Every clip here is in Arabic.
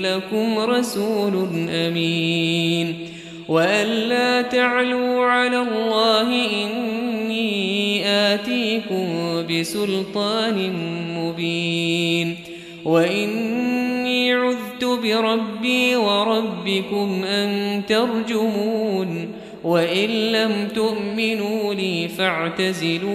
لكم رسول أمين وأن لا تعلوا على الله إني آتيكم بسلطان مبين وإني عذت بربي وربكم أن ترجمون وإن لم تؤمنوا لي فاعتزلون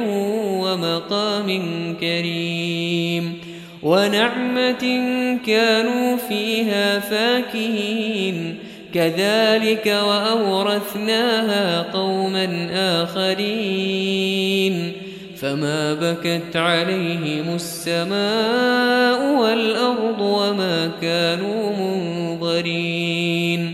كريم ونعمة كانوا فيها فاكهين. كذلك وأورثناها قوما آخرين. فما بكت عليهم السماء والأرض وما كانوا منظرين.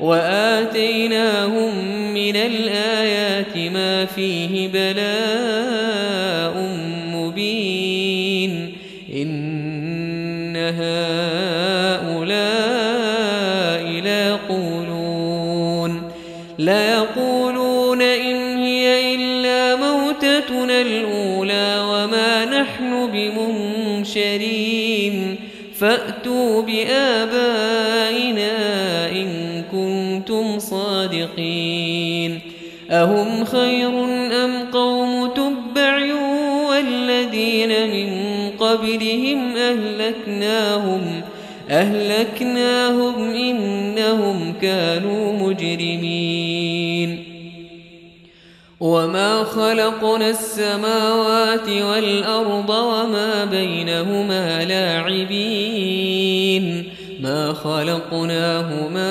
وآتيناهم من الآيات ما فيه بلاء مبين إن هؤلاء ليقولون ليقولون إن هي إلا موتتنا الأولى وما نحن بمنشرين فأتوا بآبائنا أهم خير أم قوم تبع والذين من قبلهم أهلكناهم أهلكناهم إنهم كانوا مجرمين. وما خلقنا السماوات والأرض وما بينهما لاعبين. ما خلقناهما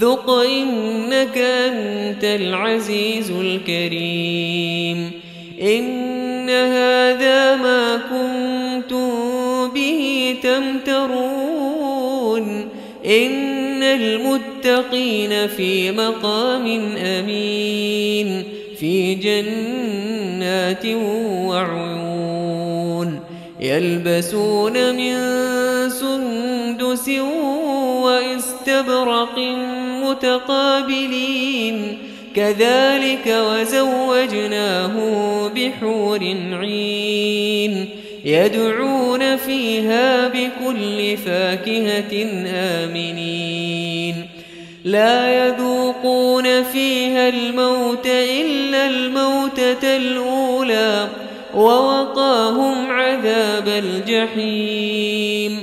ذق إنك أنت العزيز الكريم إن هذا ما كنتم به تمترون إن المتقين في مقام أمين في جنات وعيون يلبسون من سندس واستبرق متقابلين كذلك وزوجناه بحور عين. يدعون فيها بكل فاكهة آمنين. لا يذوقون فيها الموت إلا الموتة الأولى ووقاهم عذاب الجحيم.